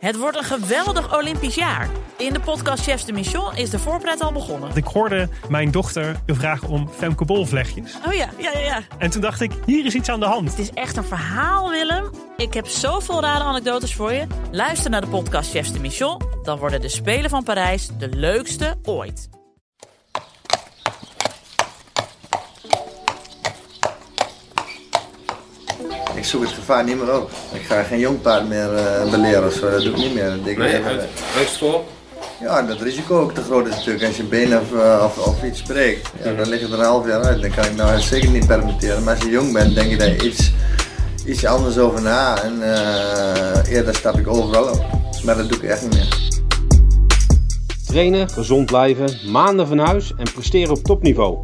Het wordt een geweldig Olympisch jaar. In de podcast Chefs de Mission is de voorpret al begonnen. Ik hoorde mijn dochter je vragen om Femke. Oh ja, ja, ja, ja. En toen dacht ik, hier is iets aan de hand. Het is echt een verhaal, Willem. Ik heb zoveel rare anekdotes voor je. Luister naar de podcast Chefs de Mission. Dan worden de Spelen van Parijs de leukste ooit. Ik zoek het gevaar niet meer op. Ik ga geen jong paard meer uh, beleren of zo. Dat doe ik niet meer. Ik Nee, uit? Ja, dat risico ook te groot is natuurlijk. Als je benen of, eh, of, of iets breekt, ja, dan lig je er een half jaar uit. Dan kan ik nou zeker niet permitteren. Maar als je jong bent, denk je daar iets, iets anders over na. En eh, eerder stap ik overal op. Maar dat doe ik echt niet meer. Trainen, gezond blijven, maanden van huis en presteren op topniveau.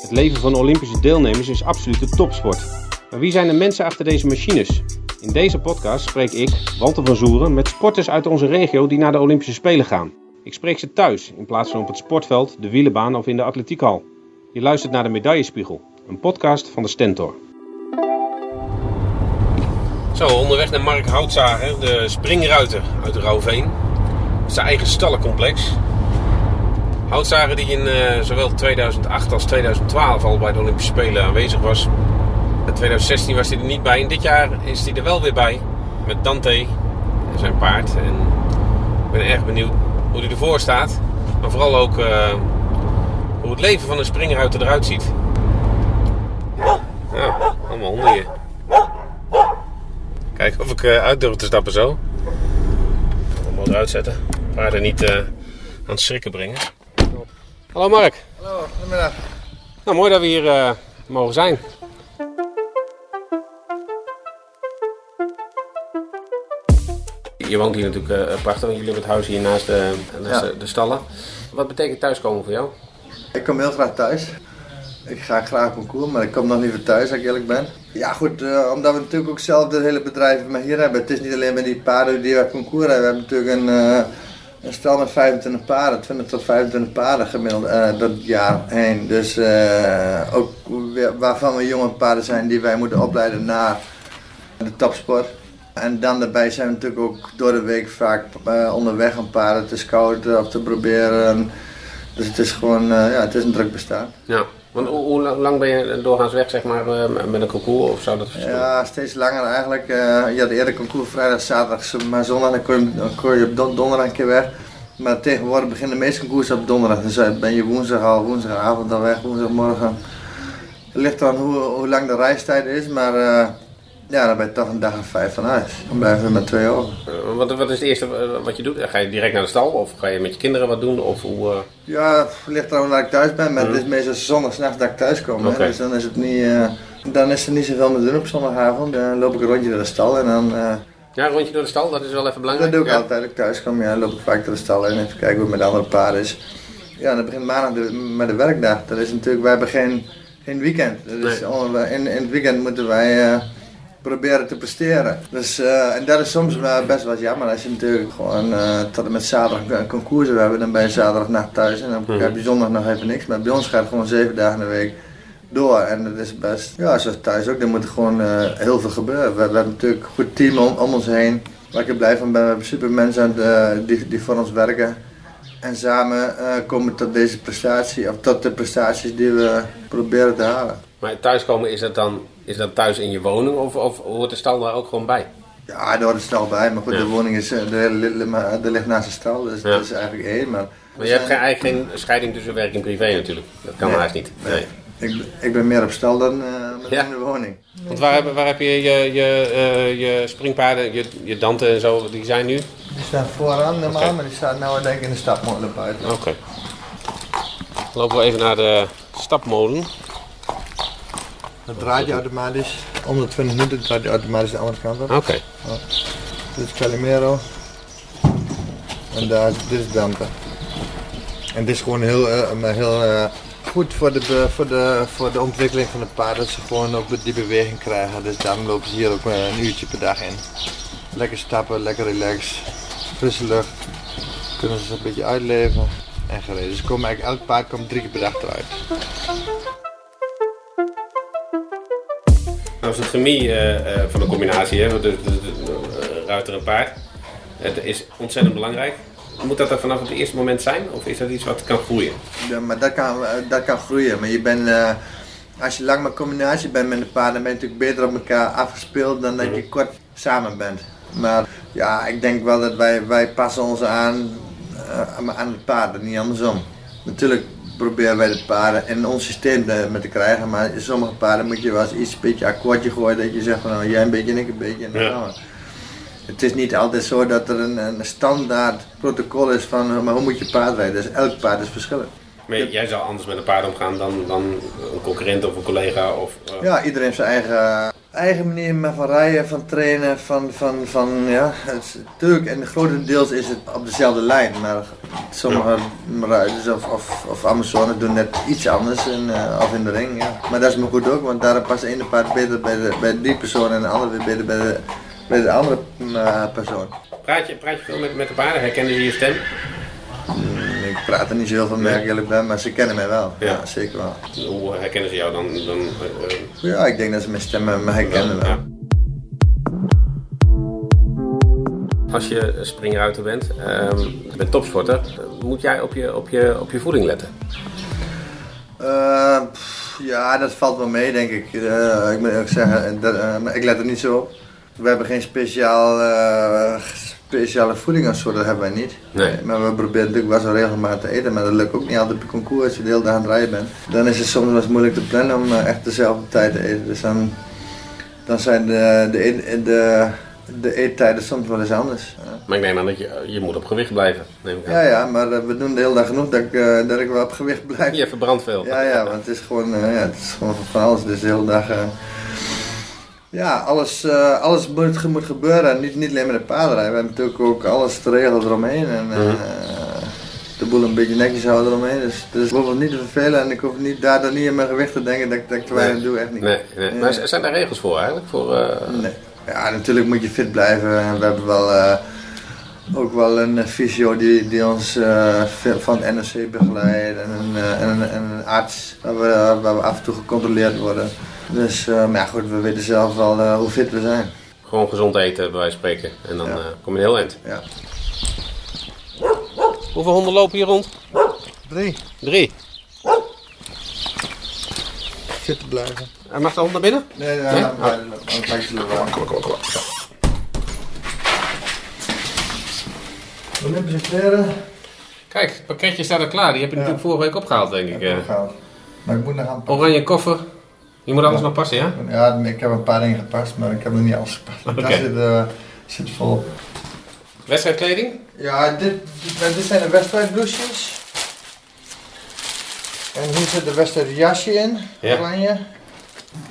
Het leven van Olympische deelnemers is absolute topsport. Maar wie zijn de mensen achter deze machines? In deze podcast spreek ik, Walter van Zoeren, met sporters uit onze regio die naar de Olympische Spelen gaan. Ik spreek ze thuis in plaats van op het sportveld, de wielenbaan of in de atletiekhal. Je luistert naar de Medaillespiegel, een podcast van de Stentor. Zo, onderweg naar Mark Houtzager, de springruiter uit Rauwveen. Zijn eigen stallencomplex. Houtzager die in eh, zowel 2008 als 2012 al bij de Olympische Spelen aanwezig was. In 2016 was hij er niet bij en dit jaar is hij er wel weer bij. Met Dante, zijn paard. En ik ben erg benieuwd hoe hij ervoor staat. Maar vooral ook eh, hoe het leven van een springruiter eruit ziet. Ja, allemaal honden hier. Kijken of ik eh, uit durf te stappen zo. Allemaal eruit zetten. Paarden niet eh, aan het schrikken brengen. Hallo Mark. Hallo, goedemiddag. Nou, mooi dat we hier mogen zijn. Je woont hier natuurlijk eh, prachtig, want jullie hebben het huis hier naast de, naast Ja. de, stallen. Wat betekent thuiskomen voor jou? Ik kom heel graag thuis. Ik ga graag concours, maar ik kom nog liever thuis als ik eerlijk ben. Ja goed, eh, omdat we natuurlijk ook zelf het hele bedrijf maar hier hebben. Het is niet alleen met die paarden die we concours hebben. We hebben natuurlijk een, eh, een stal met 25 paarden, 20 tot 25 paarden gemiddeld dat jaar heen. Dus ook waarvan we jonge paarden zijn die wij moeten opleiden naar de topsport. En dan daarbij zijn we natuurlijk ook door de week vaak eh, onderweg om paarden te scouten of te proberen. Dus het is gewoon, eh, ja, het is een druk bestaan. Ja. Want hoe, hoe lang- ben je doorgaans weg zeg maar, eh, met een concours of zou dat verschillen? Ja, steeds langer eigenlijk. eh je had eerder concours vrijdag, zaterdag, maar zondag dan kon je, dan kon je op don- donderdag een keer weg. Maar tegenwoordig beginnen de meeste concours op donderdag. Dus ben je woensdag al, woensdagavond al weg, woensdagmorgen. Het ligt aan hoe, hoe lang de reistijd is, maar ja, dan ben je toch een dag of vijf van huis. Dan blijven we met twee ogen. Eh, wat, wat is het eerste eh, wat je doet? Ga je direct naar de stal of ga je met je kinderen wat doen? Of hoe, eh, Ja, het ligt eraan dat ik thuis ben, maar het is meestal zondag s'nachts dat ik thuis kom. Dus dan is het niet, dan is er niet zoveel meer doen op zondagavond. Dan loop ik een rondje naar de stal en dan... Ja, een rondje door de stal, dat is wel even belangrijk. Dat doe ik Ja. altijd. Als ik thuis kom, ja, dan loop ik vaak door de stal en even kijken hoe het met de andere paarden is. Ja, dan begint maandag de, met de werkdag. Dat is natuurlijk, wij hebben geen, geen weekend. Dat is, Nee. in, in het weekend moeten wij proberen te presteren. Dus, eh, en dat is soms wel best wel jammer als je natuurlijk gewoon eh, tot en met zaterdag een concours wil hebben. Dan ben je zaterdagnacht thuis en dan heb je zondag nog even niks. Maar bij ons gaat het gewoon zeven dagen in de week door. En dat is best, ja, zoals thuis ook, er moet gewoon eh, heel veel gebeuren. We, we hebben natuurlijk een goed team om, om ons heen. Waar ik er blij van ben, we hebben super mensen die, die voor ons werken. En samen eh, komen we tot deze prestatie, of tot de prestaties die we proberen te halen. Maar thuiskomen, is dat dan is dat thuis in je woning of, of hoort de stal daar ook gewoon bij? Ja, daar hoort een stal bij, maar goed, Ja. de woning is, eh, de, maar er ligt naast de stal, dus Ja. dat is eigenlijk één. Maar, Maar je hebt geen, eigenlijk geen scheiding tussen werk en privé natuurlijk. Dat kan Nee. haast niet. Nee. Ik, ik ben meer op stal dan eh, Ja. in de woning. Want waar heb, waar heb je je, je, eh, je springpaarden, je, je danten en zo, die zijn nu? Die staan vooraan normaal, maar die staan nou denk ik in de stapmolen buiten. Oké. Lopen we even naar de stapmolen. Dat draait je automatisch. Om de 20 minuten draait je automatisch de andere kant op. Oké. Dit is Calimero. En daar, is- dit is Dante. En dit is gewoon heel, maar heel eh, goed voor de, voor, de, voor de ontwikkeling van de paarden. Dat ze gewoon ook die beweging krijgen. Dus daarom lopen ze hier ook een uurtje per dag in. Lekker stappen, lekker relax. Frisse lucht. Kunnen ze een beetje uitleven. En gereden. Ze komen eigenlijk, elk paard komt drie keer per dag eruit. Chemie eh, eh, van de combinatie, hè, eh, ruiter en paard. Het is ontzettend belangrijk. Moet dat er vanaf het eerste moment zijn? Of is dat iets wat kan groeien? Ja, maar dat kan, dat kan groeien. Maar je bent, als je lang maar combinatie bent met de paarden, dan ben je natuurlijk beter op elkaar afgespeeld dan dat je kort samen bent. Maar ja, ik denk wel dat wij, wij passen ons aan, aan het paarden, niet andersom. Natuurlijk proberen wij de paarden in ons systeem te, met te krijgen, maar in sommige paarden moet je wel eens iets een beetje akkoordje gooien dat je zegt van nou, jij een beetje en ik een beetje en dan gaan we. Het is niet altijd zo dat er een, een standaard protocol is van maar hoe moet je paard rijden. Dus elk paard is verschillend. Maar jij zou anders met een paard omgaan dan, dan een concurrent of een collega? Of, uh... Ja, iedereen heeft zijn eigen, eigen manier van rijden, van trainen, van, van, van ja, natuurlijk, en grotendeels is het op dezelfde lijn, maar sommige ruiters of, of, of Amazonen doen net iets anders in, uh, of in de ring, ja. Maar dat is me goed ook, want daar past de ene paard beter bij, de, bij die persoon en de andere weer beter bij de, bij de andere uh, persoon. Praat je, praat je veel met, met de paarden? Herkennen ze je stem? Ik praat er niet zo heel veel mee, eerlijk ben, maar ze kennen mij wel. Ja, ja zeker wel. Hoe herkennen ze jou dan? dan uh... Ja, ik denk dat ze mijn stem me herkennen wel. Ja. Als je springruiter bent, um, je bent topsporter, moet jij op je, op je, op je voeding letten? Uh, pff, ja, dat valt wel mee, denk ik. Uh, ik moet ook zeggen, dat, ik let er niet zo op. We hebben geen speciaal, speciale voeding of zo, dat hebben wij niet. Nee. Maar we proberen natuurlijk wel zo regelmatig te eten, maar dat lukt ook niet altijd op concours als je de hele dag aan het rijden bent. Dan is het soms wel eens moeilijk te plannen om uh, echt dezelfde tijd te eten. Dus dan, dan zijn de, de, de, de eettijden soms wel eens anders. Maar ik neem aan dat je, je moet op gewicht blijven. Neem ik aan. Ja, ja, maar uh, we doen de hele dag genoeg dat ik, dat ik wel op gewicht blijf. Je verbrandt veel. Ja, ja, want het is gewoon, ja, het is gewoon van alles. Dus de hele dag ja, alles, uh, alles moet, moet gebeuren. Niet, niet alleen met de paardenrij. We hebben natuurlijk ook alles te regelen eromheen. En uh, mm. de boel een beetje netjes houden eromheen. Dus, dus ik hoef het niet te vervelen en ik hoef niet, daardoor niet in mijn gewicht te denken dat, dat ik te weinig nee. doe. Echt niet. Nee, nee. nee. Maar zijn daar regels voor eigenlijk? Voor, uh... Nee. Ja, natuurlijk moet je fit blijven. En we hebben wel ook wel een fysio die, die ons uh, van NRC begeleidt en een, en een, en een arts waar we, waar we af en toe gecontroleerd worden. Dus uh, maar ja, goed, we weten zelf wel hoe fit we zijn. Gewoon gezond eten, bij wijze van spreken. En dan ja. kom je heel eind. Ja. Hoeveel honden lopen hier rond? Drie. Drie? Zitten blijven. En mag de hond naar binnen? Nee, nee, nee? Oh. Kom, kom, kom. Olympische kleren. Kijk, het pakketje staat er klaar. Die heb je ja. natuurlijk vorige week opgehaald, denk ik. ik opgehaald. Maar ik moet nog aan Oranje koffer. Je moet alles ja. nog passen, ja? Ja, ik heb een paar dingen gepast, maar ik heb nog niet alles gepast. Okay. Daar zit, uh, zit vol. Wedstrijdkleding? Ja, dit, dit, dit zijn de wedstrijdbloesjes. En hier zit de wedstrijdjasje in, ja. oranje.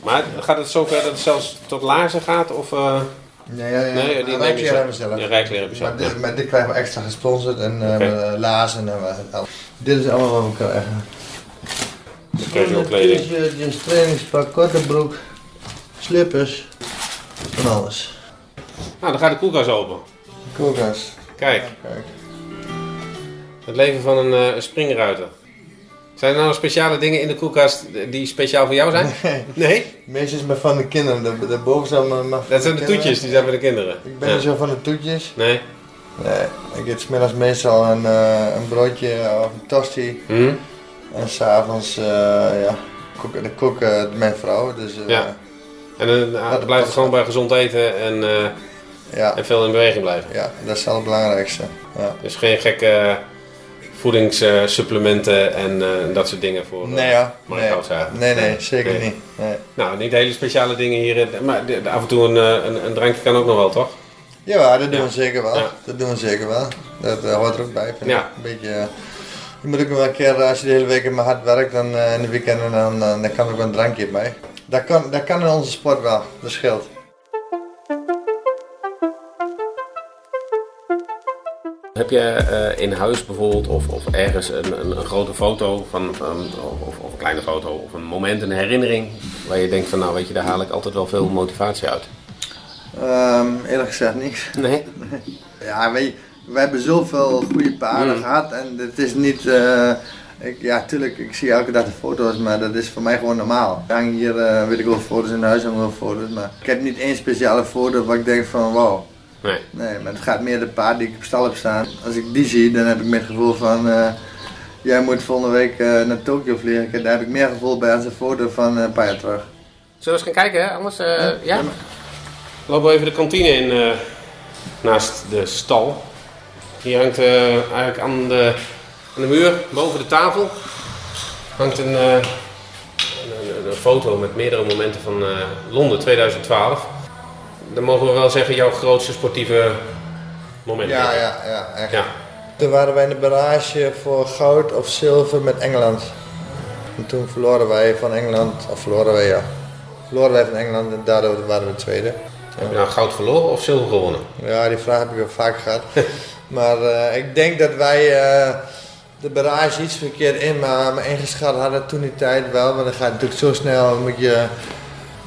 Maar gaat het zover dat het zelfs tot laarzen gaat? Of, uh... Nee, ja, ja. nee die zelf. hebben zelf. Ja, rijkleren zelf. Maar dit, maar dit krijgen we extra gesponsord en uh, okay. lazen en uh, Dit is allemaal wat we krijgen. Casual kleding. T-shirtjes, trainingspak, korte broek, slippers, van alles. Nou, dan gaat de koelkast open. De koelkast. Kijk. Ja, kijk. Het leven van een uh, springruiter. Zijn er nou speciale dingen in de koelkast die speciaal voor jou zijn? Nee. Nee? Meestal is maar van de kinderen. Daarboven zijn maar, maar Dat zijn de, de toetjes, die zijn voor de kinderen. Ik ben ja. niet zo van de toetjes. Nee? Nee. Ik eet smiddags meestal een, uh, een broodje of een tosti. Hmm? En s'avonds, uh, ja, koken, de mijn vrouw. Dus, uh, ja. En dan uh, blijft het gewoon bij gezond eten en, ja. en veel in beweging blijven. Ja, dat is wel het belangrijkste. Ja. Dus geen gekke voedingssupplementen en uh, dat soort dingen voor nee, ja. nee. nee, nee, zeker nee. niet. Nee. Nou, niet hele speciale dingen hier, maar af en toe een, een, een, drankje kan ook nog wel, toch? Ja, dat doen ja. we zeker wel. Ja. Dat doen we zeker wel. Dat uh, hoort er ook bij. Vind ja. ik. Een beetje, je moet ook wel een keer, als je de hele week in mijn hard werkt, dan in de weekenden, dan, dan kan er ook een drankje bij. Dat kan, dat kan in onze sport wel, dat scheelt. Heb je uh, in huis bijvoorbeeld of, of ergens een, een, een, grote foto van, van of, of, een kleine foto of een moment, een herinnering waar je denkt van nou weet je, daar haal ik altijd wel veel motivatie uit? Um, eerlijk gezegd niks. Nee? ja, weet je, we hebben zoveel goede paarden mm. gehad en het is niet... Uh, ik, ja, tuurlijk, ik zie elke dag de foto's, maar dat is voor mij gewoon normaal. Ik hang hier, uh, weet ik wel, foto's in huis en wel foto's, maar ik heb niet één speciale foto waar ik denk van wow. Nee. Nee, maar het gaat meer de paard die ik op stal heb staan. Als ik die zie, dan heb ik meer het gevoel van... eh, jij moet volgende week eh, naar Tokio vliegen. Daar heb ik meer gevoel bij als een foto van eh, een paar jaar terug. Zullen we eens gaan kijken, hè? Anders, eh, ja? Ja, Lopen we even de kantine in, eh, naast de stal. Hier hangt eh, eigenlijk aan de, aan de muur, boven de tafel, hangt een, eh, een, een- een foto met meerdere momenten van eh, Londen 2012. Dan mogen we wel zeggen jouw grootste sportieve moment. Ja, ja, ja, echt. Ja. Toen waren wij in de barrage voor goud of zilver met Engeland. En toen verloren wij van Engeland, of verloren wij ja. Verloren wij van Engeland en daardoor waren we tweede. Heb je nou goud verloren of zilver gewonnen? Ja, die vraag heb ik wel vaak gehad. maar eh, ik denk dat wij eh, de barrage iets verkeerd in maar, ingeschat hadden toen die tijd wel. Want dan gaat het natuurlijk zo snel, dan moet je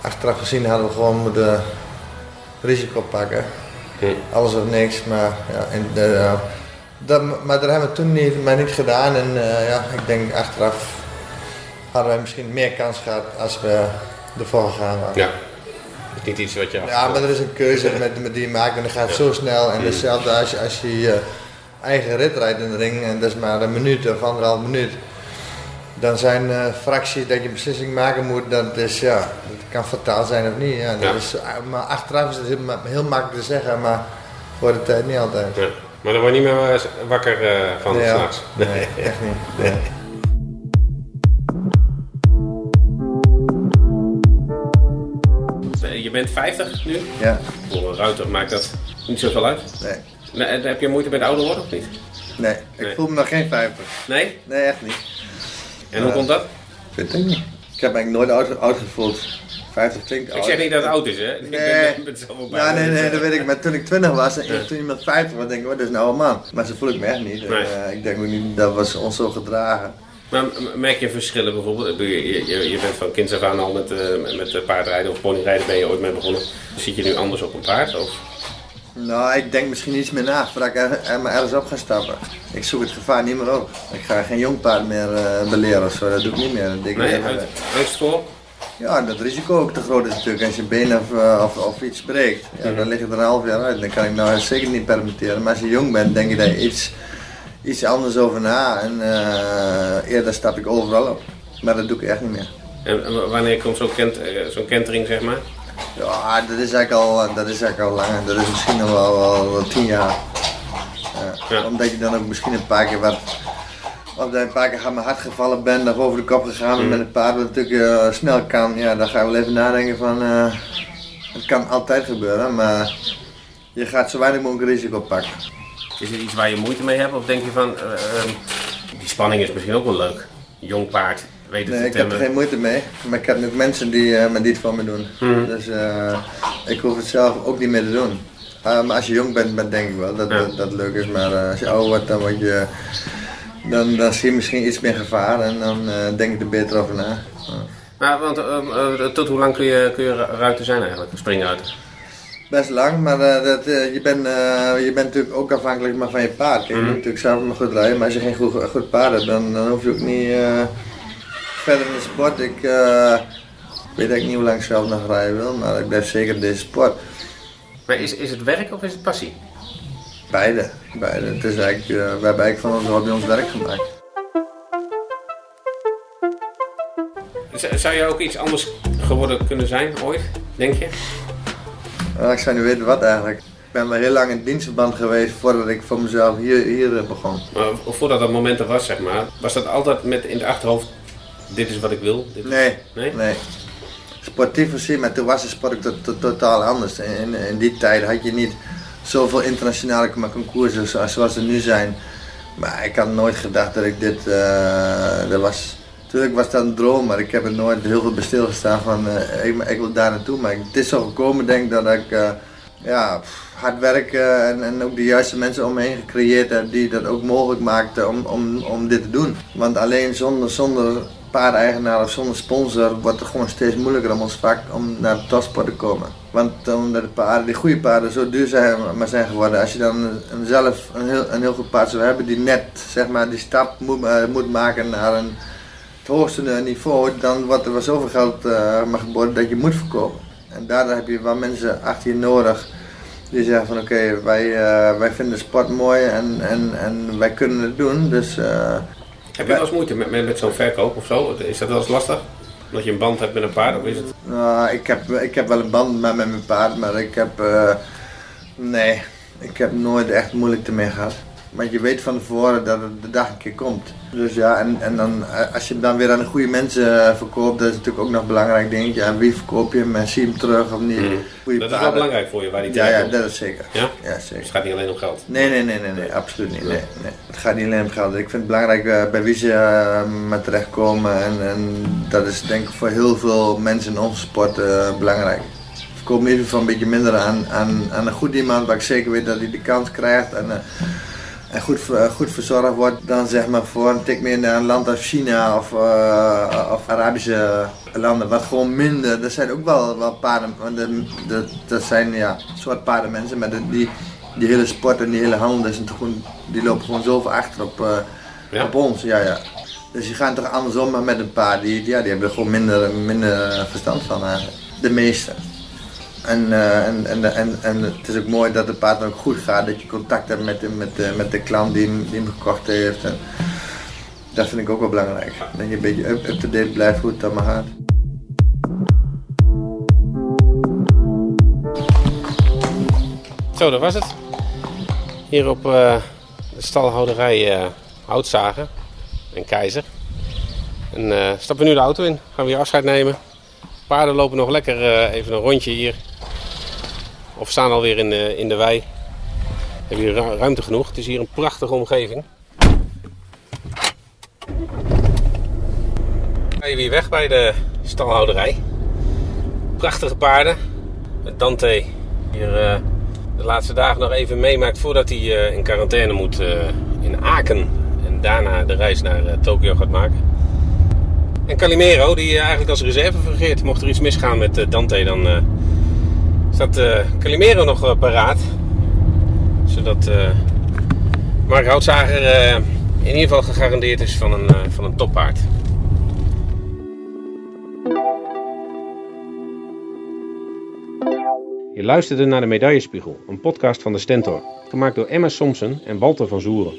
achteraf gezien hadden we gewoon moeten risico pakken. Hm. Alles of niks, maar ja, en, eh, dat, maar dat hebben we toen niet, maar niet gedaan. En ja, ik denk achteraf hadden wij misschien meer kans gehad als we ervoor gegaan waren. Ja. Dat is niet iets wat je Ja, maar er is een keuze met, met die je maakt en dan gaat het zo snel. En hetzelfde als je, als je je eigen rit rijdt in de ring en dat is maar een minuut of anderhalf minuut. Dan zijn eh, fracties dat je een beslissing maken moet, dat, is, ja, dat kan fataal zijn of niet. Ja, dat Ja. Is, eh, maar achteraf is het heel, ma- heel makkelijk te zeggen, maar voor de tijd niet altijd. Ja. Maar daar word je niet meer wakker eh, van Ja. s'nachts. Nee, echt niet. Nee. Bent 50 nu. Ja, Voor een ruiter maakt dat niet zoveel uit. nee. Nee, eh, heb je moeite met ouder worden of niet? Nee, ik Nee. voel me nog geen 50. Nee? Nee, echt niet. En hoe Ja. komt dat? Weet ik niet. Ik heb me eigenlijk nooit oud, oud gevoeld. 50 klinkt oud. Ik zeg niet dat het oud is, hè? Ik Nee. ben, ben, ben zelf ook Ja, nee, nee, dat weet ik. Maar toen ik 20 was en toen iemand 50 was, denk ik, oh, dat is een oude man. Maar zo voel ik me echt niet. En, eh, ik denk ook niet, dat was ons zo gedragen. Maar merk je verschillen bijvoorbeeld? Ik Je, je, je bent van kinds af aan al met, eh, met paardrijden of ponyrijden ben je ooit mee begonnen. Zit je nu anders op een paard? Of? Nou, ik denk misschien iets meer na voordat ik er, er maar ergens op ga stappen. Ik zoek het gevaar niet meer op. Ik ga geen jong paard meer eh, beleren of zo, dat doe ik niet meer. Dat ik Nee, uit, angst voor? Ja, dat risico ook te groot is natuurlijk. Als je been of, eh, of, of iets breekt, ja, dan lig je er een half jaar uit. Dan kan ik nou zeker niet permitteren. Maar als je jong bent, denk je daar iets, iets anders over na. En eh, eerder stap ik overal op. Maar dat doe ik echt niet meer. En en wanneer komt zo'n kent, eh, kentering, zeg maar? Ja, dat is eigenlijk al, dat is eigenlijk al lang. Dat is misschien nog wel, wel, wel tien jaar. Ja, Ja. Omdat je dan ook misschien een paar keer wat... Of dat je een paar keer aan mijn hart gevallen bent of over de kop gegaan bent met een paard wat natuurlijk eh, snel kan. Ja, dan ga je wel even nadenken van... eh, het kan altijd gebeuren, maar je gaat zo weinig mogelijk risico pakken. Is er iets waar je moeite mee hebt? Of denk je van, eh, ehm, die spanning is misschien ook wel leuk? Jong paard, weet het Nee, ik heb er geen moeite mee. Maar ik heb ook mensen die, eh, maar die het voor me doen. Mhm. Dus eh, ik hoef het zelf ook niet meer te doen. Uh, maar als je jong bent, ben- denk ik wel dat Ja. dat, dat leuk is. Maar eh, als je ouder wordt, dan, word je, dan, dan zie je misschien iets meer gevaar. En dan eh, denk ik er beter over na. Ja. Maar, want ehm, eh, tot hoe lang kun je, kun je ru- ruiter zijn eigenlijk? Springruiter? Best lang, maar eh, dat, eh, je, bent, eh, je bent natuurlijk ook afhankelijk maar van je paard. Kijk, je Mhm. moet natuurlijk zelf maar goed rijden. Maar als je geen goed, goed paard hebt, dan, dan hoef je ook niet verder in de sport. Ik weet eigenlijk niet hoe lang ik zelf nog rijden wil, maar ik blijf zeker in deze sport. Maar is, is het werk of is het passie? Beide, beide. Het is eigenlijk, we hebben eigenlijk van onze hobby ons werk gemaakt. Zou je ook iets anders geworden kunnen zijn ooit, denk je? Ik zou niet weten wat eigenlijk. Ik ben wel heel lang in dienstverband geweest voordat ik voor mezelf hier, hier begon. Maar voordat dat moment er was, zeg maar, was dat altijd met in het achterhoofd, dit is wat ik wil? Dit is- Nee, Nee? nee. Sportief gezien, maar toen was de sport ook totaal anders. In, in die tijd had je niet zoveel internationale concoursen zoals, er nu zijn. Maar ik had nooit gedacht dat ik dit, eh dat was... Natuurlijk was dat een droom, maar ik heb er nooit heel veel bij stilgestaan van eh, ik, wil daar naartoe. Maar het is zo gekomen denk dat ik eh, ja, hard werken en, en ook de juiste mensen om me heen gecreëerd heb die dat ook mogelijk maakten om, om, om dit te doen. Want alleen zonder, zonder paardeigenaar of zonder sponsor wordt het gewoon steeds moeilijker om ons vak om naar de topsport te komen. Want omdat de paarden, die goede paarden zo duur zijn, maar zijn geworden, als je dan een, zelf een heel, een heel goed paard zou hebben die net zeg maar, die stap moet, eh, moet maken naar een, het hoogste niveau, dan wordt er wel zoveel geld eh maar geboden dat je moet verkopen. En daardoor heb je wel mensen achter je nodig Die zeggen van oké, wij, uh, wij vinden sport mooi en, en, en wij kunnen het doen. Dus, uh, Heb je wel eens moeite met, met, met zo'n verkoop of zo? Is dat wel eens lastig? Dat je een band hebt met een paard of is het? Nou, ik heb, ik heb wel een band met, met mijn paard, maar ik heb... Uh, nee, ik heb nooit echt moeilijk ermee gehad. Want je weet van tevoren dat het de dag een keer komt. Dus ja, en, en dan, eh, als je hem dan weer aan de goede mensen eh, verkoopt, dat is natuurlijk ook nog belangrijk. Denk je, aan wie verkoop je hem en zie je hem terug of niet. Mm. Dat is wel belangrijk voor je, waar die Ja, ja, dat is zeker. Ja? Ja, zeker. Dus het gaat niet alleen om geld? Nee, nee, nee, nee, nee absoluut niet. Nee, nee. Het gaat niet alleen om geld. Ik vind het belangrijk uh, bij wie ze uh, met terechtkomen. En, en dat is denk ik voor heel veel mensen in onze sport uh, belangrijk. Ik verkoop even van een beetje minder aan, aan, aan een goed iemand waar ik zeker weet dat hij de kans krijgt. En, en goed, goed verzorgd wordt dan zeg maar voor een tik meer naar een land als China of, uh, of Arabische landen, wat gewoon minder. Er zijn ook wel, wel paarden, dat zijn ja, soort paardenmensen, maar de, die, die hele sport en die hele handel, is gewoon, die lopen gewoon zoveel achter op, uh, ja. op ons. Ja, ja. Dus die gaan toch andersom met een paard, die, ja, die hebben er gewoon minder, minder verstand van eigenlijk. De meeste. En, uh, en, en, en, en het is ook mooi dat het paard ook goed gaat, dat je contact hebt met, de, met, de, met de klant die hem, die gekocht heeft. Dat vind ik ook wel belangrijk. Dat je een beetje up-to-date blijft hoe het maar gaat. Zo, dat was het. Hier op uh, de stalhouderij Houtzagen en Keizer. En stappen we nu de auto in, gaan we weer afscheid nemen. Paarden lopen nog lekker even een rondje hier of staan alweer in in de wei. We hebben hier ruimte genoeg. Het is hier een prachtige omgeving. Ga je weer weg bij de stalhouderij. Prachtige paarden. Met Dante hier uh, de laatste dagen nog even meemaakt voordat hij uh, in quarantaine moet in Aken. En daarna de reis naar Tokio gaat maken. En Calimero, die eigenlijk als reserve fungeert. Mocht er iets misgaan met Dante, dan staat uh, Calimero nog paraat. Zodat Mark Houtzager in ieder geval gegarandeerd is van een, van een toppaard. Je luisterde naar de Medaillespiegel, een podcast van de Stentor. Gemaakt door Emma Somsen en Walter van Zoeren.